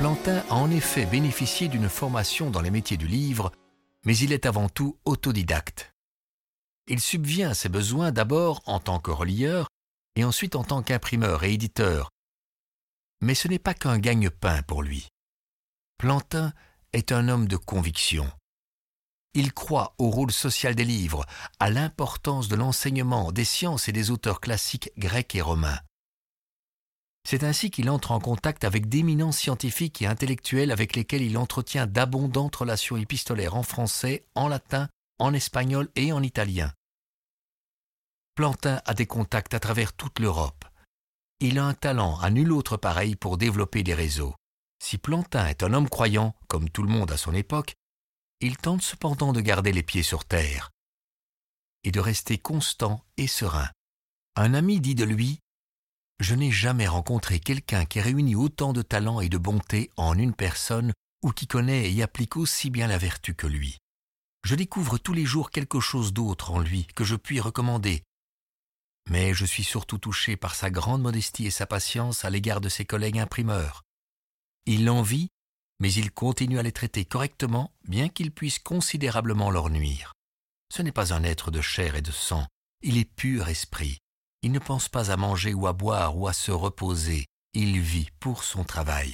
Plantin a en effet bénéficié d'une formation dans les métiers du livre, mais il est avant tout autodidacte. Il subvient à ses besoins d'abord en tant que relieur et ensuite en tant qu'imprimeur et éditeur. Mais ce n'est pas qu'un gagne-pain pour lui. Plantin est un homme de conviction. Il croit au rôle social des livres, à l'importance de l'enseignement des sciences et des auteurs classiques grecs et romains. C'est ainsi qu'il entre en contact avec d'éminents scientifiques et intellectuels avec lesquels il entretient d'abondantes relations épistolaires en français, en latin, en espagnol et en italien. Plantin a des contacts à travers toute l'Europe. Il a un talent à nul autre pareil pour développer des réseaux. Si Plantin est un homme croyant, comme tout le monde à son époque, il tente cependant de garder les pieds sur terre et de rester constant et serein. Un ami dit de lui Je n'ai jamais rencontré quelqu'un qui réunit autant de talent et de bonté en une personne ou qui connaît et applique aussi bien la vertu que lui. Je découvre tous les jours quelque chose d'autre en lui que je puis recommander. Mais je suis surtout touché par sa grande modestie et sa patience à l'égard de ses collègues imprimeurs. Il l'envie mais il continue à les traiter correctement, bien qu'il puisse considérablement leur nuire. Ce n'est pas un être de chair et de sang, il est pur esprit. Il ne pense pas à manger ou à boire ou à se reposer, il vit pour son travail.